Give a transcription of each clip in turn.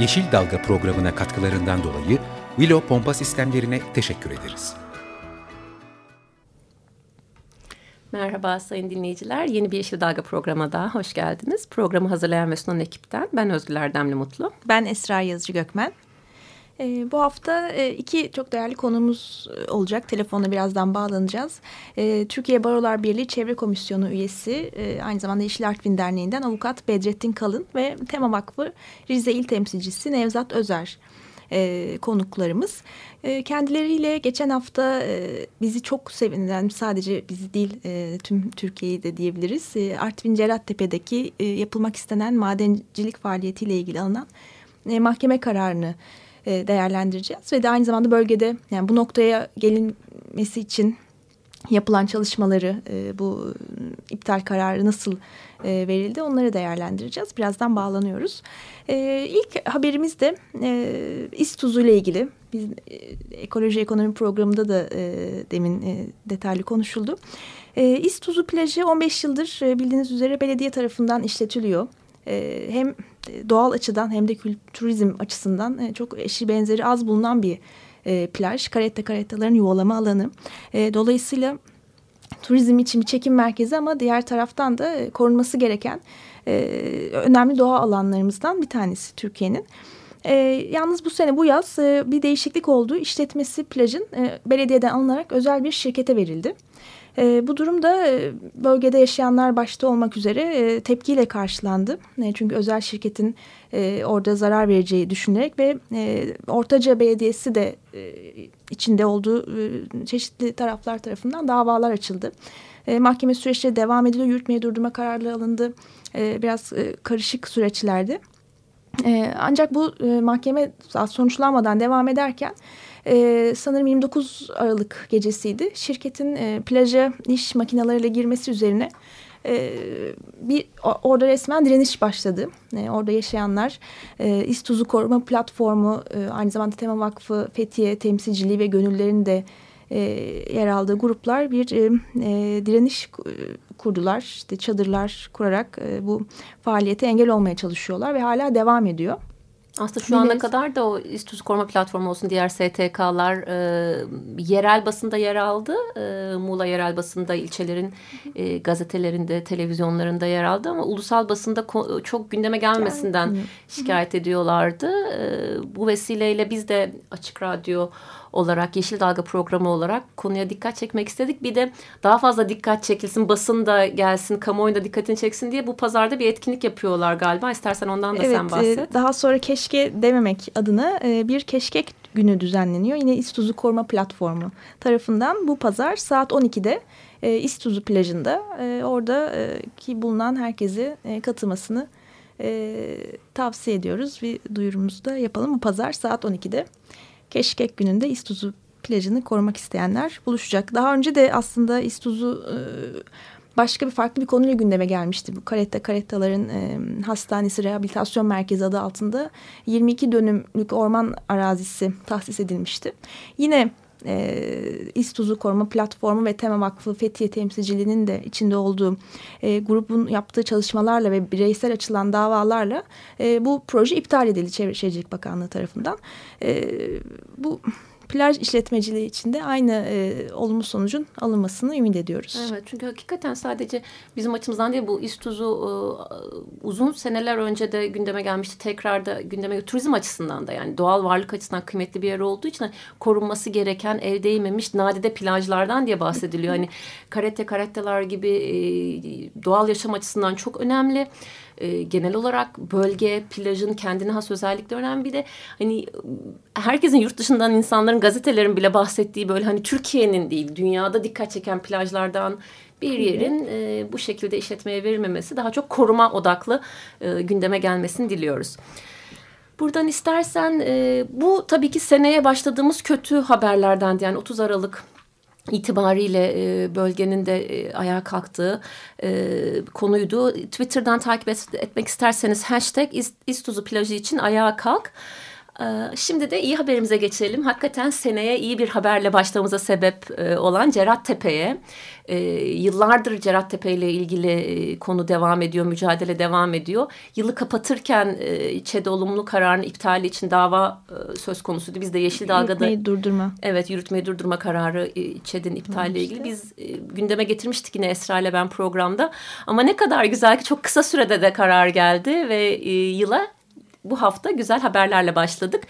Yeşil Dalga programına katkılarından dolayı Willow Pompa Sistemlerine teşekkür ederiz. Merhaba sayın dinleyiciler. Yeni bir Yeşil Dalga programına daha hoş geldiniz. Programı hazırlayan ve sunan ekipten ben Özgül Erdemli Mutlu. Ben Esra Yazıcı Gökmen. E, bu hafta e, iki çok değerli konumuz e, olacak. Telefonla birazdan bağlanacağız. E, Türkiye Barolar Birliği Çevre Komisyonu üyesi, e, aynı zamanda Yeşil Artvin Derneği'nden avukat Bedrettin Kalın ve Tema Vakfı Rize İl Temsilcisi Nevzat Özer e, konuklarımız. E, kendileriyle geçen hafta e, bizi çok sevinden sadece bizi değil e, tüm Türkiye'yi de diyebiliriz. E, Artvin Cerattepe'deki e, yapılmak istenen madencilik faaliyetiyle ilgili alınan e, mahkeme kararını e, değerlendireceğiz ve de aynı zamanda bölgede yani bu noktaya gelinmesi için yapılan çalışmaları e, bu iptal kararı nasıl e, verildi onları değerlendireceğiz. Birazdan bağlanıyoruz. İlk haberimiz de İSTUZ'u ile ilgili. Biz ekoloji ekonomi programında da demin detaylı konuşuldu. İSTUZ'u plajı 15 yıldır bildiğiniz üzere belediye tarafından işletiliyor. Hem doğal açıdan hem de turizm açısından e, çok eşi benzeri az bulunan bir e, plaj. Karette karettaların yuvalama alanı. E, dolayısıyla turizm için bir çekim merkezi ama diğer taraftan da e, korunması gereken e, önemli doğa alanlarımızdan bir tanesi Türkiye'nin. E, yalnız bu sene bu yaz e, bir değişiklik oldu. İşletmesi plajın e, belediyeden alınarak özel bir şirkete verildi. E, bu durumda bölgede yaşayanlar başta olmak üzere e, tepkiyle karşılandı. E, çünkü özel şirketin e, orada zarar vereceği düşünülerek ve e, Ortaca Belediyesi de e, içinde olduğu e, çeşitli taraflar tarafından davalar açıldı. E, mahkeme süreçleri devam ediliyor. Yürütmeye durdurma kararları alındı. E, biraz e, karışık süreçlerdi. E, ancak bu e, mahkeme sonuçlanmadan devam ederken e, sanırım 29 Aralık gecesiydi. Şirketin e, plaja iş makinalarıyla girmesi üzerine e, bir orada resmen direniş başladı. Orada yaşayanlar e, İstuzu Koruma Platformu aynı zamanda Tema Vakfı Fethiye temsilciliği ve gönüllerin de e, yer aldığı gruplar bir e, e, direniş kurdular. İşte çadırlar kurarak e, bu faaliyete engel olmaya çalışıyorlar ve hala devam ediyor. Aslında şu ana kadar da o İstüz Koruma Platformu olsun diğer STK'lar e, yerel basında yer aldı. E, Muğla yerel basında ilçelerin e, gazetelerinde, televizyonlarında yer aldı ama ulusal basında çok gündeme gelmesinden şikayet ediyorlardı. E, bu vesileyle biz de Açık Radyo olarak Yeşil Dalga programı olarak konuya dikkat çekmek istedik. Bir de daha fazla dikkat çekilsin, basın da gelsin, kamuoyu da dikkatini çeksin diye bu pazarda bir etkinlik yapıyorlar galiba. İstersen ondan da evet, sen bahset. Evet, daha sonra keşke dememek adına e, bir keşkek günü düzenleniyor. Yine İstuzu Koruma Platformu tarafından bu pazar saat 12'de e, İstuzu plajında e, oradaki bulunan herkesi katılmasını tavsiye ediyoruz. Bir duyurumuzu da yapalım. Bu pazar saat 12'de. Keşkek gününde İstuzu plajını korumak isteyenler buluşacak. Daha önce de aslında İstuzu e, başka bir farklı bir konuyla gündeme gelmişti. Bu Karetta Karettaların e, Hastanesi Rehabilitasyon Merkezi adı altında 22 dönümlük orman arazisi tahsis edilmişti. Yine e, İstuzu Koruma Platformu ve Tema Vakfı Fethiye temsilciliğinin de içinde olduğu e, grubun yaptığı çalışmalarla ve bireysel açılan davalarla e, bu proje iptal edildi Çevre Şehircilik Bakanlığı tarafından. E, bu plaj işletmeciliği içinde aynı e, olumlu sonucun alınmasını ümit ediyoruz. Evet çünkü hakikaten sadece bizim açımızdan değil bu İstuz'u e, uzun seneler önce de gündeme gelmişti. Tekrar da gündeme turizm açısından da yani doğal varlık açısından kıymetli bir yer olduğu için korunması gereken el değmemiş nadide plajlardan diye bahsediliyor. hani karette karetteler gibi e, doğal yaşam açısından çok önemli e, genel olarak bölge, plajın kendine has özellikleri önemli. Bir de hani herkesin yurt dışından insanların gazetelerin bile bahsettiği böyle hani Türkiye'nin değil dünyada dikkat çeken plajlardan bir yerin e, bu şekilde işletmeye verilmemesi daha çok koruma odaklı e, gündeme gelmesini diliyoruz. Buradan istersen e, bu tabii ki seneye başladığımız kötü haberlerden yani 30 Aralık itibariyle e, bölgenin de e, ayağa kalktığı e, konuydu. Twitter'dan takip et, etmek isterseniz hashtag İstuzu plajı için ayağa kalk. Ee, şimdi de iyi haberimize geçelim. Hakikaten seneye iyi bir haberle başlamamıza sebep e, olan Cerattepe'ye. Ee, yıllardır Cerattepe ile ilgili e, konu devam ediyor, mücadele devam ediyor. Yılı kapatırken e, ÇED olumlu kararının iptali için dava söz konusuydu. Biz de Yeşil Dalga'da... Yürütmeyi durdurma. Evet, yürütmeyi durdurma kararı ÇED'in iptaliyle ilgili. Biz gündeme getirmiştik yine Esra ile ben programda. Ama ne kadar güzel ki çok kısa sürede de karar geldi ve yıla bu hafta güzel haberlerle başladık.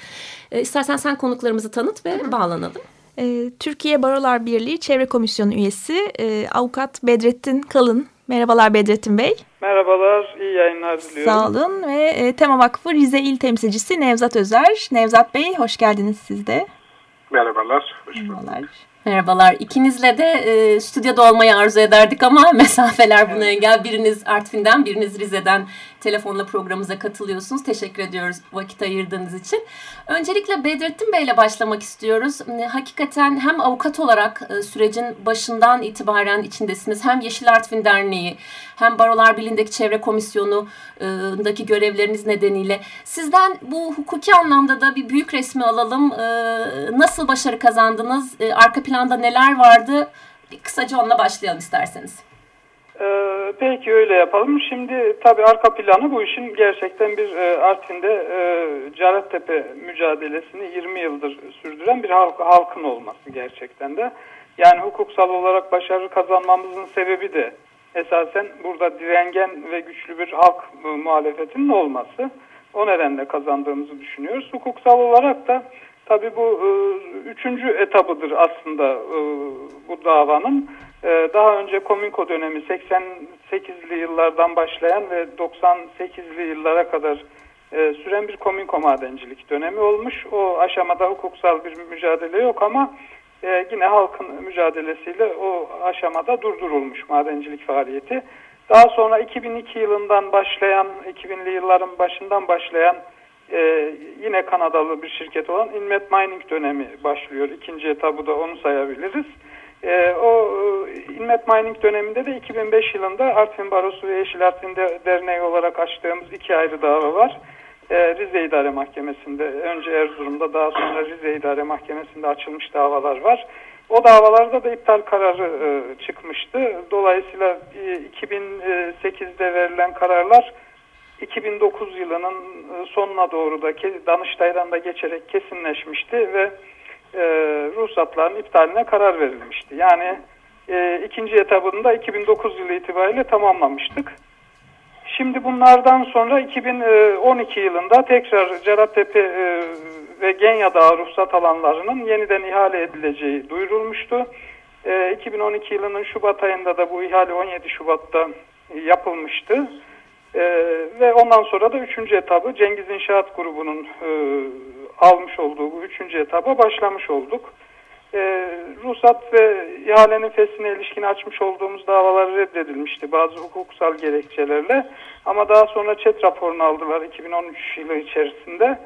E, istersen sen konuklarımızı tanıt ve bağlanalım. E, Türkiye Barolar Birliği Çevre Komisyonu üyesi e, avukat Bedrettin Kalın. Merhabalar Bedrettin Bey. Merhabalar, iyi yayınlar diliyorum. Sağ olun ve e, Tema Vakfı Rize İl Temsilcisi Nevzat Özer. Nevzat Bey hoş geldiniz siz de. Merhabalar. Hoş Merhabalar. Merhabalar. İkinizle de e, stüdyoda olmayı arzu ederdik ama mesafeler buna engel. Biriniz Artvin'den, biriniz Rize'den telefonla programımıza katılıyorsunuz. Teşekkür ediyoruz vakit ayırdığınız için. Öncelikle Bedrettin Bey ile başlamak istiyoruz. E, hakikaten hem avukat olarak e, sürecin başından itibaren içindesiniz. Hem Yeşil Artvin Derneği hem Barolar Birliği'ndeki Çevre Komisyonu'ndaki görevleriniz nedeniyle. Sizden bu hukuki anlamda da bir büyük resmi alalım. E, nasıl başarı kazandınız? Arka planda neler vardı? Bir kısaca onunla başlayalım isterseniz. Ee, peki öyle yapalım. Şimdi tabii arka planı bu işin gerçekten bir e, Artvin'de e, Carettepe mücadelesini 20 yıldır sürdüren bir halk, halkın olması gerçekten de. Yani hukuksal olarak başarı kazanmamızın sebebi de esasen burada direngen ve güçlü bir halk e, muhalefetinin olması. O nedenle kazandığımızı düşünüyoruz. Hukuksal olarak da tabii bu e, üçüncü etabıdır aslında e, bu davanın. Ee, daha önce Komünko dönemi 88'li yıllardan başlayan ve 98'li yıllara kadar e, süren bir Komünko madencilik dönemi olmuş. O aşamada hukuksal bir mücadele yok ama e, yine halkın mücadelesiyle o aşamada durdurulmuş madencilik faaliyeti. Daha sonra 2002 yılından başlayan, 2000'li yılların başından başlayan e, yine Kanadalı bir şirket olan Inmet Mining dönemi başlıyor. İkinci etabı da onu sayabiliriz. E, o Inmet Mining döneminde de 2005 yılında Artvin Barosu ve Yeşil Artvin Derneği olarak açtığımız iki ayrı dava var. E, Rize İdare Mahkemesi'nde, önce Erzurum'da daha sonra Rize İdare Mahkemesi'nde açılmış davalar var. O davalarda da iptal kararı e, çıkmıştı. Dolayısıyla e, 2008'de verilen kararlar 2009 yılının e, sonuna doğru da Danıştay'dan da geçerek kesinleşmişti ve e, ruhsatların iptaline karar verilmişti. Yani e, ikinci etabında 2009 yılı itibariyle tamamlamıştık. Şimdi bunlardan sonra 2012 yılında tekrar Cerattepe e, ve Genya Dağı ruhsat alanlarının yeniden ihale edileceği duyurulmuştu. E, 2012 yılının Şubat ayında da bu ihale 17 Şubat'ta yapılmıştı. E, ve ondan sonra da üçüncü etabı Cengiz İnşaat Grubu'nun e, almış olduğu bu üçüncü etaba başlamış olduk. E, ruhsat ve ihalenin fesline ilişkin açmış olduğumuz davalar reddedilmişti bazı hukuksal gerekçelerle. Ama daha sonra ÇED raporunu aldılar 2013 yılı içerisinde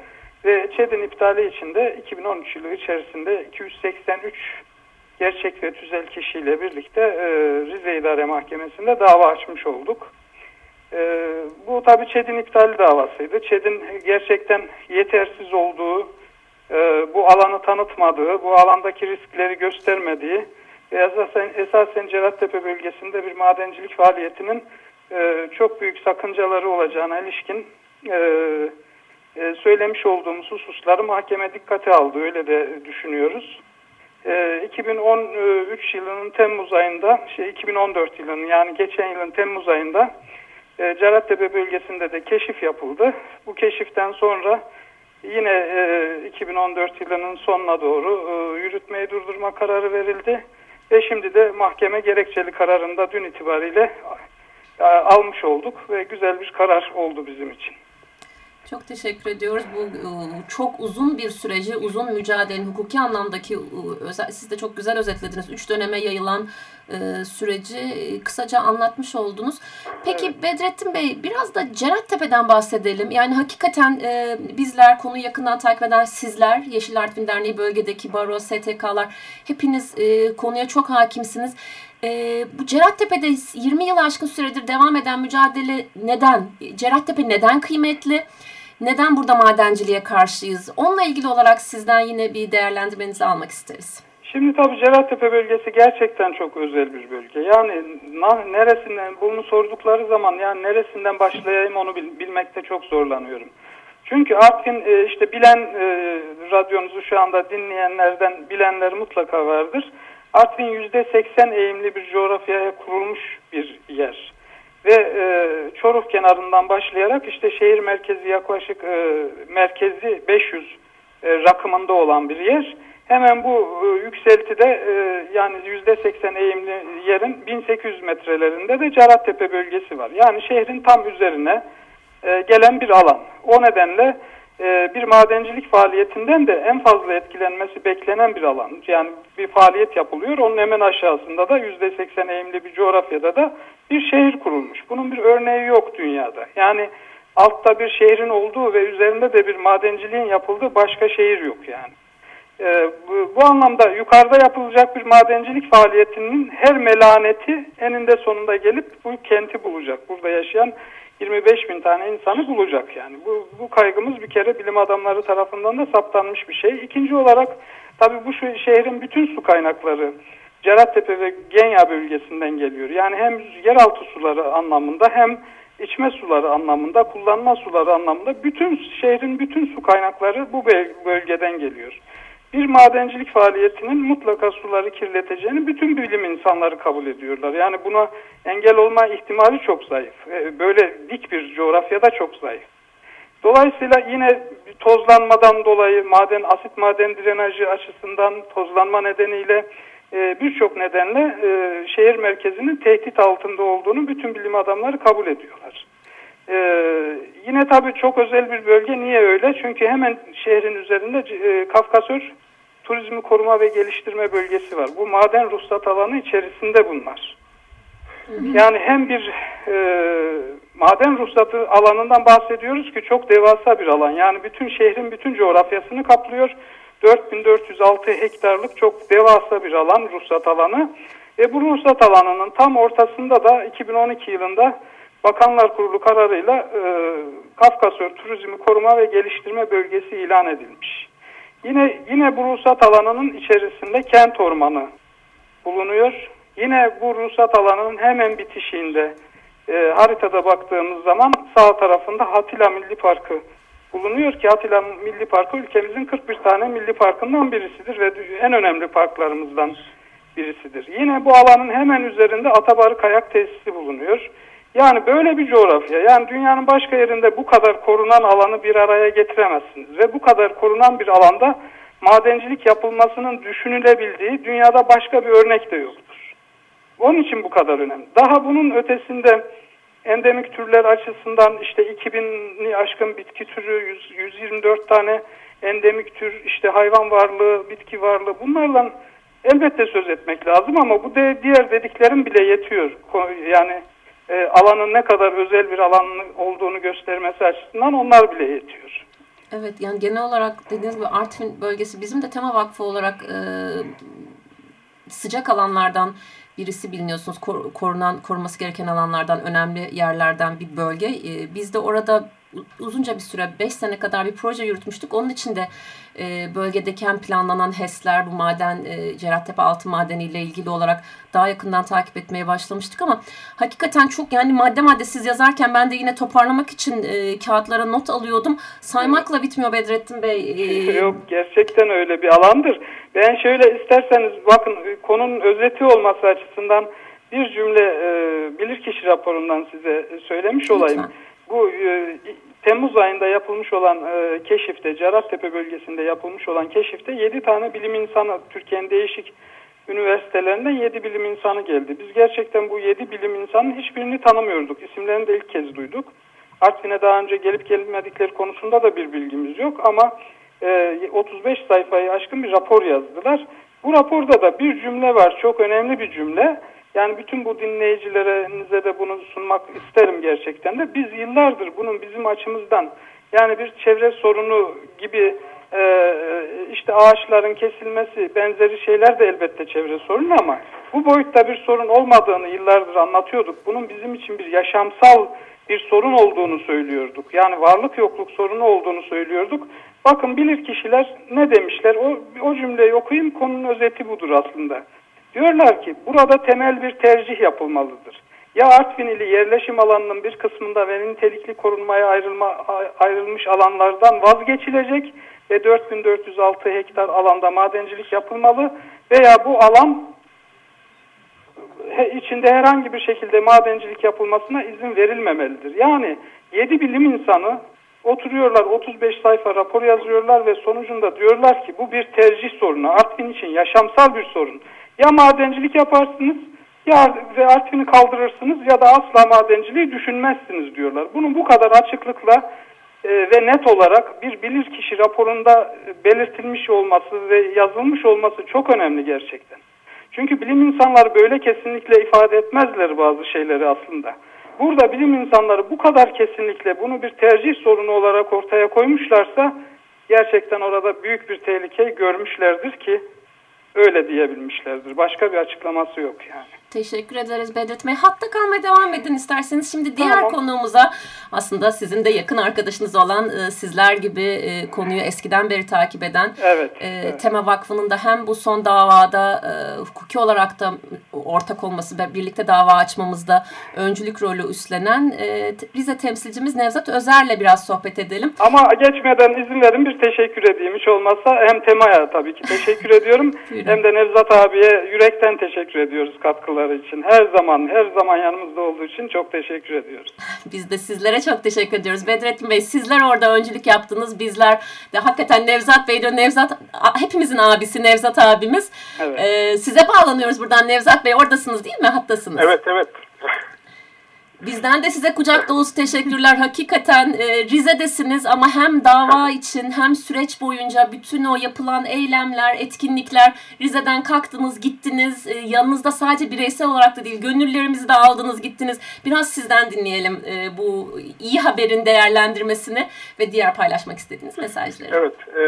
ve ÇED'in iptali için de 2013 yılı içerisinde 283 gerçek ve tüzel kişiyle birlikte e, Rize İdare Mahkemesi'nde dava açmış olduk. E, bu tabii ÇED'in iptali davasıydı. ÇED'in gerçekten yetersiz olduğu, e, bu alanı tanıtmadığı, bu alandaki riskleri göstermediği ve esasen, esasen Cerattepe bölgesinde bir madencilik faaliyetinin e, çok büyük sakıncaları olacağına ilişkin e, e, söylemiş olduğumuz hususları mahkeme dikkate aldı. Öyle de düşünüyoruz. E, 2013 yılının Temmuz ayında, şey 2014 yılının yani geçen yılın Temmuz ayında e, Cerattepe bölgesinde de keşif yapıldı. Bu keşiften sonra yine e, 2014 yılının sonuna doğru e, yürütmeyi durdurma kararı verildi. Ve şimdi de mahkeme gerekçeli kararında dün itibariyle e, almış olduk ve güzel bir karar oldu bizim için. Çok teşekkür ediyoruz. Bu e, çok uzun bir süreci, uzun mücadelenin hukuki anlamdaki, e, siz de çok güzel özetlediniz. Üç döneme yayılan e, süreci kısaca anlatmış oldunuz. Peki evet. Bedrettin Bey biraz da Cerattepe'den bahsedelim. Yani hakikaten e, bizler konuyu yakından takip eden sizler, Yeşil Artvin Derneği bölgedeki baro, STK'lar hepiniz e, konuya çok hakimsiniz. E, bu Cerattepe'de 20 yıl aşkın süredir devam eden mücadele neden? Cerattepe neden kıymetli? Neden burada madenciliğe karşıyız? Onunla ilgili olarak sizden yine bir değerlendirmenizi almak isteriz. Şimdi tabii Cerattepe bölgesi gerçekten çok özel bir bölge. Yani neresinden bunu sordukları zaman yani neresinden başlayayım onu bil, bilmekte çok zorlanıyorum. Çünkü Artvin e, işte bilen e, radyonuzu şu anda dinleyenlerden bilenler mutlaka vardır. Artvin %80 eğimli bir coğrafyaya kurulmuş bir yer. Ve e, Çoruh kenarından başlayarak işte şehir merkezi yaklaşık e, merkezi 500 e, rakımında olan bir yer. Hemen bu e, yükseltide e, yani %80 eğimli yerin 1800 metrelerinde de Carattepe bölgesi var. Yani şehrin tam üzerine e, gelen bir alan. O nedenle bir madencilik faaliyetinden de en fazla etkilenmesi beklenen bir alan. Yani bir faaliyet yapılıyor. Onun hemen aşağısında da %80 eğimli bir coğrafyada da bir şehir kurulmuş. Bunun bir örneği yok dünyada. Yani altta bir şehrin olduğu ve üzerinde de bir madenciliğin yapıldığı başka şehir yok yani. E, bu anlamda yukarıda yapılacak bir madencilik faaliyetinin her melaneti eninde sonunda gelip bu kenti bulacak. Burada yaşayan 25 bin tane insanı bulacak yani. Bu, bu kaygımız bir kere bilim adamları tarafından da saptanmış bir şey. İkinci olarak tabii bu şehrin bütün su kaynakları Cerattepe ve Genya bölgesinden geliyor. Yani hem yeraltı suları anlamında hem içme suları anlamında, kullanma suları anlamında bütün şehrin bütün su kaynakları bu bölgeden geliyor bir madencilik faaliyetinin mutlaka suları kirleteceğini bütün bilim insanları kabul ediyorlar. Yani buna engel olma ihtimali çok zayıf. E, böyle dik bir coğrafyada çok zayıf. Dolayısıyla yine tozlanmadan dolayı maden asit maden drenajı açısından tozlanma nedeniyle e, birçok nedenle e, şehir merkezinin tehdit altında olduğunu bütün bilim adamları kabul ediyorlar. Ee, yine tabii çok özel bir bölge. Niye öyle? Çünkü hemen şehrin üzerinde e, Kafkasör Turizmi Koruma ve Geliştirme Bölgesi var. Bu maden ruhsat alanı içerisinde bunlar. Yani hem bir e, maden ruhsatı alanından bahsediyoruz ki çok devasa bir alan. Yani bütün şehrin bütün coğrafyasını kaplıyor. 4406 hektarlık çok devasa bir alan ruhsat alanı. Ve bu ruhsat alanının tam ortasında da 2012 yılında Bakanlar Kurulu kararıyla e, Kafkasör Turizmi Koruma ve Geliştirme Bölgesi ilan edilmiş. Yine yine bu ruhsat alanının içerisinde kent ormanı bulunuyor. Yine bu ruhsat alanının hemen bitişiğinde e, haritada baktığımız zaman sağ tarafında Hatila Milli Parkı bulunuyor ki Hatila Milli Parkı ülkemizin 41 tane milli parkından birisidir ve en önemli parklarımızdan birisidir. Yine bu alanın hemen üzerinde Atabarı Kayak Tesisi bulunuyor. Yani böyle bir coğrafya, yani dünyanın başka yerinde bu kadar korunan alanı bir araya getiremezsiniz. Ve bu kadar korunan bir alanda madencilik yapılmasının düşünülebildiği dünyada başka bir örnek de yoktur. Onun için bu kadar önemli. Daha bunun ötesinde endemik türler açısından işte 2000'li aşkın bitki türü, 100, 124 tane endemik tür, işte hayvan varlığı, bitki varlığı bunlarla elbette söz etmek lazım ama bu de diğer dediklerim bile yetiyor. Yani e, alanın ne kadar özel bir alan olduğunu göstermesi açısından onlar bile yetiyor. Evet yani genel olarak dediğiniz gibi Artvin bölgesi bizim de Tema Vakfı olarak e, sıcak alanlardan birisi biliniyorsunuz kor, korunan koruması gereken alanlardan önemli yerlerden bir bölge. E, biz de orada uzunca bir süre 5 sene kadar bir proje yürütmüştük. Onun için de e, bölgedeki hem planlanan HES'ler, bu maden, e, Cerattepe altın madeni ile ilgili olarak daha yakından takip etmeye başlamıştık ama hakikaten çok yani madde madde siz yazarken ben de yine toparlamak için e, kağıtlara not alıyordum. Saymakla bitmiyor Bedrettin Bey. E, Yok gerçekten öyle bir alandır. Ben şöyle isterseniz bakın konunun özeti olması açısından bir cümle e, bilirkişi raporundan size söylemiş olayım. Lütfen. Bu e, Temmuz ayında yapılmış olan e, keşifte, Cerattepe bölgesinde yapılmış olan keşifte 7 tane bilim insanı, Türkiye'nin değişik üniversitelerinden 7 bilim insanı geldi. Biz gerçekten bu 7 bilim insanın hiçbirini tanımıyorduk. İsimlerini de ilk kez duyduk. Artvin'e daha önce gelip gelmedikleri konusunda da bir bilgimiz yok ama e, 35 sayfayı aşkın bir rapor yazdılar. Bu raporda da bir cümle var, çok önemli bir cümle. Yani bütün bu dinleyicilerinize de bunu sunmak isterim gerçekten de. Biz yıllardır bunun bizim açımızdan yani bir çevre sorunu gibi e, işte ağaçların kesilmesi benzeri şeyler de elbette çevre sorunu ama bu boyutta bir sorun olmadığını yıllardır anlatıyorduk. Bunun bizim için bir yaşamsal bir sorun olduğunu söylüyorduk. Yani varlık yokluk sorunu olduğunu söylüyorduk. Bakın bilir kişiler ne demişler? O, o cümleyi okuyayım konunun özeti budur aslında. Diyorlar ki burada temel bir tercih yapılmalıdır. Ya Artvin ili yerleşim alanının bir kısmında ve nitelikli korunmaya ayrılma, ayrılmış alanlardan vazgeçilecek ve 4406 hektar alanda madencilik yapılmalı veya bu alan içinde herhangi bir şekilde madencilik yapılmasına izin verilmemelidir. Yani 7 bilim insanı oturuyorlar 35 sayfa rapor yazıyorlar ve sonucunda diyorlar ki bu bir tercih sorunu. Artvin için yaşamsal bir sorun. Ya madencilik yaparsınız ya Artvin'i kaldırırsınız ya da asla madenciliği düşünmezsiniz diyorlar. Bunun bu kadar açıklıkla e, ve net olarak bir bilirkişi raporunda belirtilmiş olması ve yazılmış olması çok önemli gerçekten. Çünkü bilim insanları böyle kesinlikle ifade etmezler bazı şeyleri aslında. Burada bilim insanları bu kadar kesinlikle bunu bir tercih sorunu olarak ortaya koymuşlarsa gerçekten orada büyük bir tehlikeyi görmüşlerdir ki öyle diyebilmişlerdir. Başka bir açıklaması yok yani. Teşekkür ederiz Bedret Bey. Hatta kalmaya devam edin isterseniz. Şimdi diğer tamam. konuğumuza aslında sizin de yakın arkadaşınız olan e, sizler gibi e, konuyu eskiden beri takip eden evet, e, evet. Tema Vakfı'nın da hem bu son davada e, hukuki olarak da ortak olması ve birlikte dava açmamızda öncülük rolü üstlenen e, Rize temsilcimiz Nevzat Özer'le biraz sohbet edelim. Ama geçmeden izin verin bir teşekkür edeyim. Hiç olmazsa hem Tema'ya tabii ki teşekkür ediyorum hem de Nevzat abiye yürekten teşekkür ediyoruz katkıları katkıları için her zaman her zaman yanımızda olduğu için çok teşekkür ediyoruz. Biz de sizlere çok teşekkür ediyoruz. Bedrettin Bey sizler orada öncülük yaptınız. Bizler de hakikaten Nevzat Bey de Nevzat hepimizin abisi Nevzat abimiz. Evet. Ee, size bağlanıyoruz buradan Nevzat Bey oradasınız değil mi? Hattasınız. Evet evet. Bizden de size kucak dolusu teşekkürler. Hakikaten e, Rize'desiniz ama hem dava için hem süreç boyunca bütün o yapılan eylemler, etkinlikler Rize'den kalktınız, gittiniz. E, yanınızda sadece bireysel olarak da değil, gönüllerimizi de aldınız, gittiniz. Biraz sizden dinleyelim e, bu iyi haberin değerlendirmesini ve diğer paylaşmak istediğiniz mesajları. Evet, e,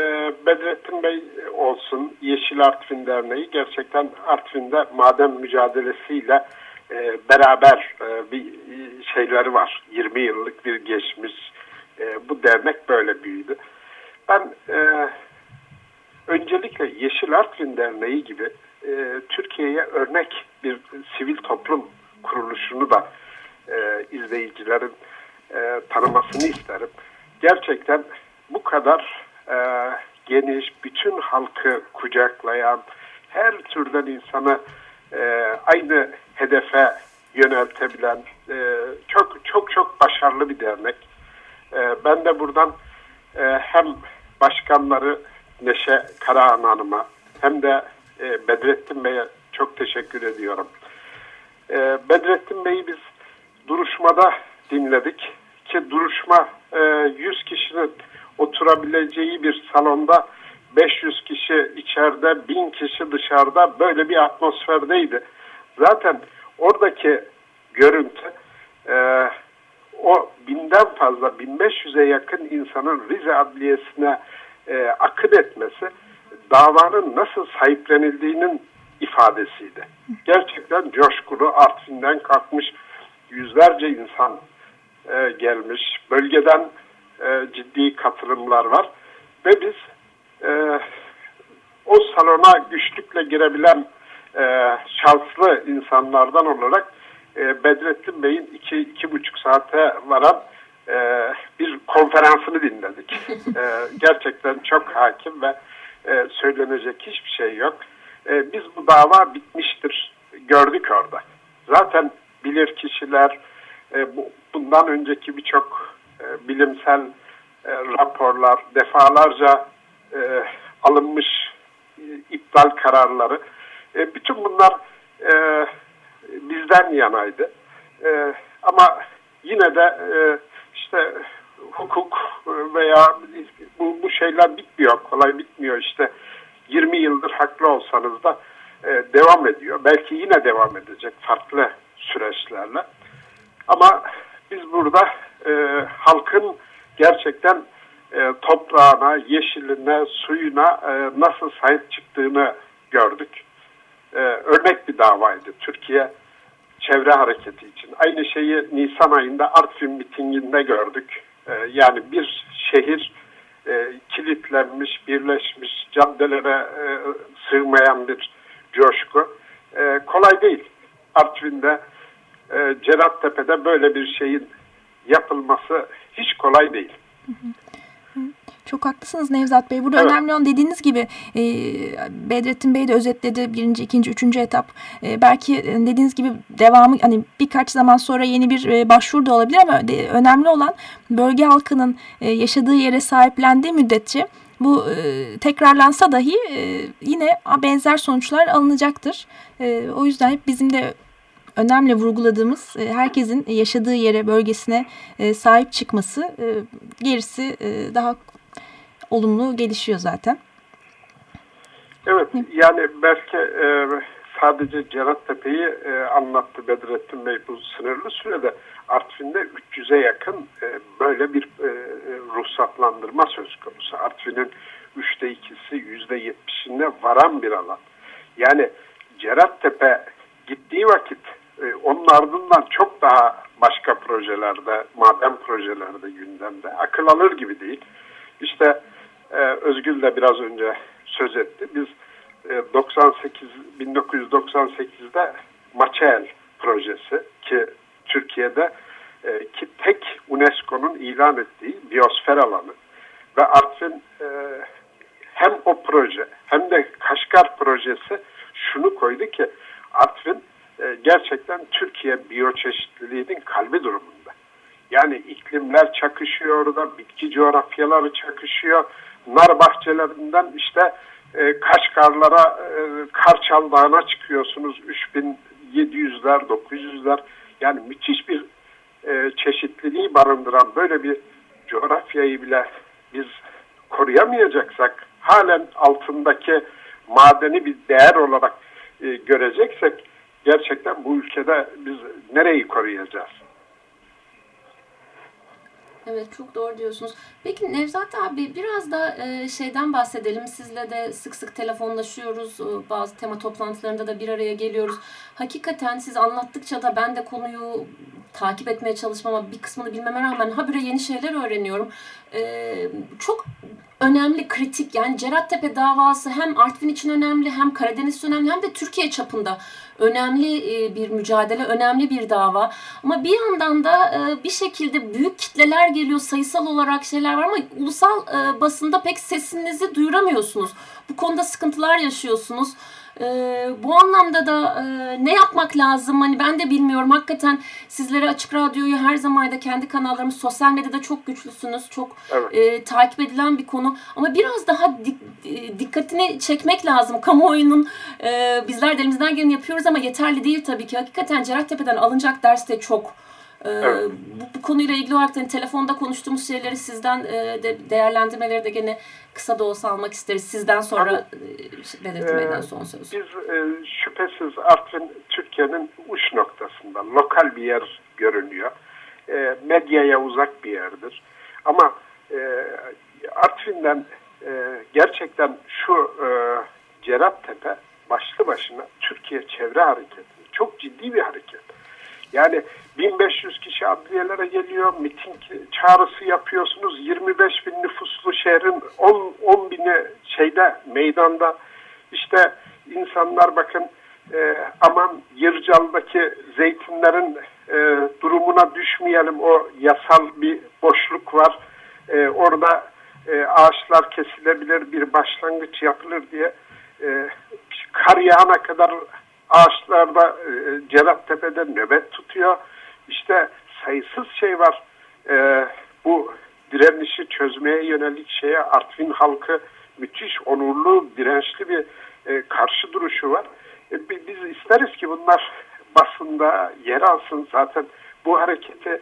Bedrettin Bey olsun, Yeşil Artvin Derneği gerçekten Artvin'de maden mücadelesiyle e, beraber e, bir şeyleri var. 20 yıllık bir geçmiş. E, bu dernek böyle büyüdü. Ben e, öncelikle Yeşil Artvin Derneği gibi e, Türkiye'ye örnek bir sivil toplum kuruluşunu da e, izleyicilerin e, tanımasını isterim. Gerçekten bu kadar e, geniş, bütün halkı kucaklayan, her türden insanı e, aynı hedefe yöneltebilen e, çok çok çok başarılı bir dernek. E, ben de buradan hem başkanları Neşe Karahan Hanım'a hem de Bedrettin Bey'e çok teşekkür ediyorum. Bedrettin Bey'i biz duruşmada dinledik ki duruşma e, 100 kişinin oturabileceği bir salonda 500 kişi içeride, 1000 kişi dışarıda böyle bir atmosferdeydi. Zaten oradaki görüntü e, o binden fazla 1500'e yakın insanın Rize Adliyesi'ne e, akın etmesi davanın nasıl sahiplenildiğinin ifadesiydi. Gerçekten coşkulu Artvin'den kalkmış yüzlerce insan e, gelmiş. Bölgeden e, ciddi katılımlar var. Ve biz o salona güçlükle girebilen e, şanslı insanlardan olarak e, Bedrettin Bey'in iki, iki buçuk saate varan e, bir konferansını dinledik. e, gerçekten çok hakim ve e, söylenecek hiçbir şey yok. E, biz bu dava bitmiştir gördük orada. Zaten bilir kişiler e, bu, bundan önceki birçok e, bilimsel e, raporlar defalarca e, alınmış iptal kararları e, bütün bunlar e, bizden yanaydı. E, ama yine de e, işte hukuk veya bu, bu şeyler bitmiyor, kolay bitmiyor işte. 20 yıldır haklı olsanız da e, devam ediyor. Belki yine devam edecek farklı süreçlerle. Ama biz burada e, halkın gerçekten e, toprağına, yeşiline, suyuna e, nasıl sahip çıktığını gördük. E, örnek bir davaydı Türkiye Çevre Hareketi için. Aynı şeyi Nisan ayında Artvin mitinginde gördük. Yani bir şehir e, kilitlenmiş, birleşmiş, caddelere sığmayan bir coşku. Kolay değil. Artvin'de, e, Cerattepe'de böyle bir şeyin yapılması hiç kolay değil. Hı hı. Çok haklısınız Nevzat Bey. Burada evet. önemli olan dediğiniz gibi e, Bedrettin Bey de özetledi birinci, ikinci, üçüncü etap. E, belki dediğiniz gibi devamı hani birkaç zaman sonra yeni bir e, başvuru da olabilir ama de, önemli olan bölge halkının e, yaşadığı yere sahiplendiği müddetçe bu e, tekrarlansa dahi e, yine benzer sonuçlar alınacaktır. E, o yüzden hep bizim de önemli vurguladığımız e, herkesin yaşadığı yere, bölgesine e, sahip çıkması. E, gerisi e, daha olumlu gelişiyor zaten. Evet yani belki e, sadece Cerattepe'yi e, anlattı Bedrettin Bey bu sınırlı sürede Artvin'de 300'e yakın e, böyle bir e, ruhsatlandırma söz konusu. Artvin'in üçte ikisi yüzde yetmişinde varan bir alan. Yani Cerattepe gittiği vakit e, onun ardından çok daha başka projelerde, maden projelerde gündemde. Akıl alır gibi değil. E, Özgül de biraz önce söz etti. Biz e, 98 1998'de Maçel projesi ki Türkiye'de e, ki tek UNESCO'nun ilan ettiği biyosfer alanı ve Artvin e, hem o proje hem de Kaşgar projesi şunu koydu ki Artvin e, gerçekten Türkiye biyoçeşitliliğinin kalbi durumunda. Yani iklimler çakışıyor orada, bitki coğrafyaları çakışıyor, nar bahçelerinden işte e, Kaşgarlara, e, Karçal Dağı'na çıkıyorsunuz. 3700'ler, 900'ler. Yani müthiş bir e, çeşitliliği barındıran böyle bir coğrafyayı bile biz koruyamayacaksak, halen altındaki madeni bir değer olarak e, göreceksek, gerçekten bu ülkede biz nereyi koruyacağız? Evet çok doğru diyorsunuz. Peki Nevzat abi biraz da e, şeyden bahsedelim. Sizle de sık sık telefonlaşıyoruz. E, bazı tema toplantılarında da bir araya geliyoruz. Hakikaten siz anlattıkça da ben de konuyu takip etmeye çalışmama bir kısmını bilmeme rağmen habire yeni şeyler öğreniyorum. E, çok önemli, kritik yani Cerattepe davası hem Artvin için önemli hem Karadeniz önemli hem de Türkiye çapında önemli e, bir mücadele, önemli bir dava. Ama bir yandan da e, bir şekilde büyük kitleler geliyor, sayısal olarak şeyler var ama ulusal e, basında pek sesinizi duyuramıyorsunuz. Bu konuda sıkıntılar yaşıyorsunuz. E, bu anlamda da e, ne yapmak lazım? Hani ben de bilmiyorum. Hakikaten sizlere Açık Radyo'yu her zaman da kendi kanallarımız sosyal medyada çok güçlüsünüz. Çok evet. e, takip edilen bir konu. Ama biraz daha dik, e, dikkatini çekmek lazım. Kamuoyunun e, bizler de elimizden geleni yapıyoruz ama yeterli değil tabii ki. Hakikaten Cerattepe'den alınacak ders de çok. Ee, evet. bu, bu konuyla ilgili olarak da hani telefonda konuştuğumuz şeyleri sizden e, de, değerlendirmeleri de gene kısa da olsa almak isteriz. Sizden sonra e, belirtmeden son söz. Biz e, şüphesiz Artvin Türkiye'nin uç noktasında lokal bir yer görünüyor. E, medyaya uzak bir yerdir. Ama e, Artvin'den e, gerçekten şu e, Ceraptepe başlı başına Türkiye Çevre Hareketi. Çok ciddi bir hareket. Yani 1500 kişi adliyelere geliyor, miting çağrısı yapıyorsunuz. 25 bin nüfuslu şehrin 10, 10 bini şeyde meydanda işte insanlar bakın e, aman Yırcal'daki zeytinlerin e, durumuna düşmeyelim o yasal bir boşluk var. E, orada e, ağaçlar kesilebilir bir başlangıç yapılır diye e, kar yağana kadar ağaçlarda e, Cerattepe'de nöbet tutuyor. İşte sayısız şey var. E, bu direnişi çözmeye yönelik şeye Artvin halkı müthiş onurlu, dirençli bir e, karşı duruşu var. E, biz isteriz ki bunlar basında yer alsın. Zaten bu hareketi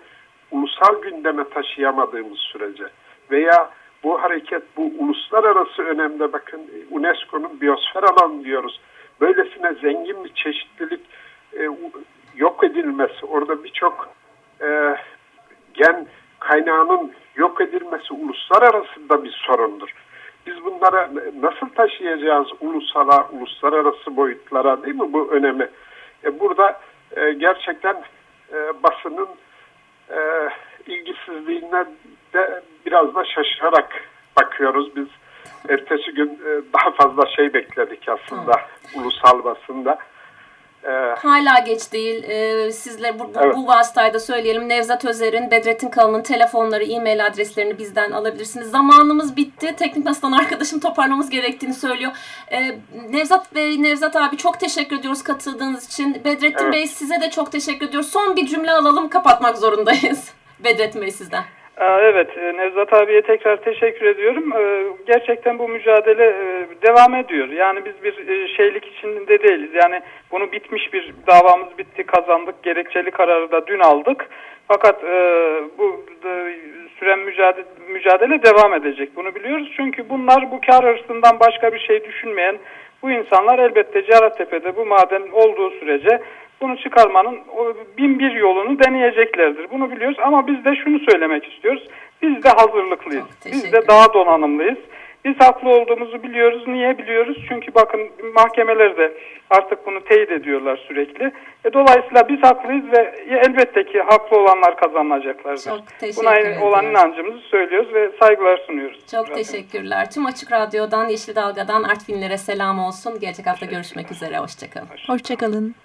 ulusal gündeme taşıyamadığımız sürece veya bu hareket bu uluslararası önemde bakın UNESCO'nun biyosfer alanı diyoruz. böylesine zengin bir çeşitlilik e, yok edilmesi, orada birçok e, gen kaynağının yok edilmesi uluslararası da bir sorundur. Biz bunlara nasıl taşıyacağız ulusala, uluslararası boyutlara değil mi bu önemi? E, burada e, gerçekten e, basının e, ilgisizliğine de biraz da şaşırarak bakıyoruz. Biz ertesi gün e, daha fazla şey bekledik aslında Hı. ulusal basında. Ee, Hala geç değil. Ee, sizle bu, bu, evet. bu vasıtayda söyleyelim. Nevzat Özer'in, Bedrettin Kalın'ın telefonları, e-mail adreslerini bizden alabilirsiniz. Zamanımız bitti. Teknik Masa'dan arkadaşım toparlamamız gerektiğini söylüyor. Ee, Nevzat Bey, Nevzat abi çok teşekkür ediyoruz katıldığınız için. Bedrettin evet. Bey size de çok teşekkür ediyoruz. Son bir cümle alalım, kapatmak zorundayız. Bedrettin Bey sizden. Evet, e, Nevzat abiye tekrar teşekkür ediyorum. E, gerçekten bu mücadele e, devam ediyor. Yani biz bir şeylik içinde değiliz. Yani bunu bitmiş bir davamız bitti, kazandık. Gerekçeli kararı da dün aldık. Fakat bu süren mücadele, mücadele devam edecek. Bunu biliyoruz. Çünkü bunlar bu kar hırsından başka bir şey düşünmeyen bu insanlar elbette Cerattepe'de bu maden olduğu sürece bunu çıkarmanın bin bir yolunu deneyeceklerdir. Bunu biliyoruz ama biz de şunu söylemek istiyoruz. Biz de hazırlıklıyız. Biz de daha donanımlıyız. Biz haklı olduğumuzu biliyoruz. Niye biliyoruz? Çünkü bakın mahkemeler de artık bunu teyit ediyorlar sürekli. E, dolayısıyla biz haklıyız ve elbette ki haklı olanlar kazanacaklardır. Çok Buna ederim. olan inancımızı söylüyoruz ve saygılar sunuyoruz. Çok Zaten. teşekkürler. Tüm Açık Radyo'dan, Yeşil Dalga'dan Artvinlere selam olsun. Gelecek hafta görüşmek üzere. Hoşçakalın. Hoşçakalın.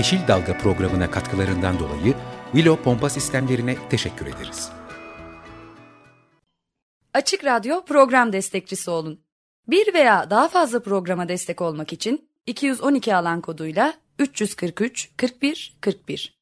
Yeşil Dalga programına katkılarından dolayı Willow Pompa Sistemlerine teşekkür ederiz. Açık Radyo program destekçisi olun. Bir veya daha fazla programa destek olmak için 212 alan koduyla 343 41 41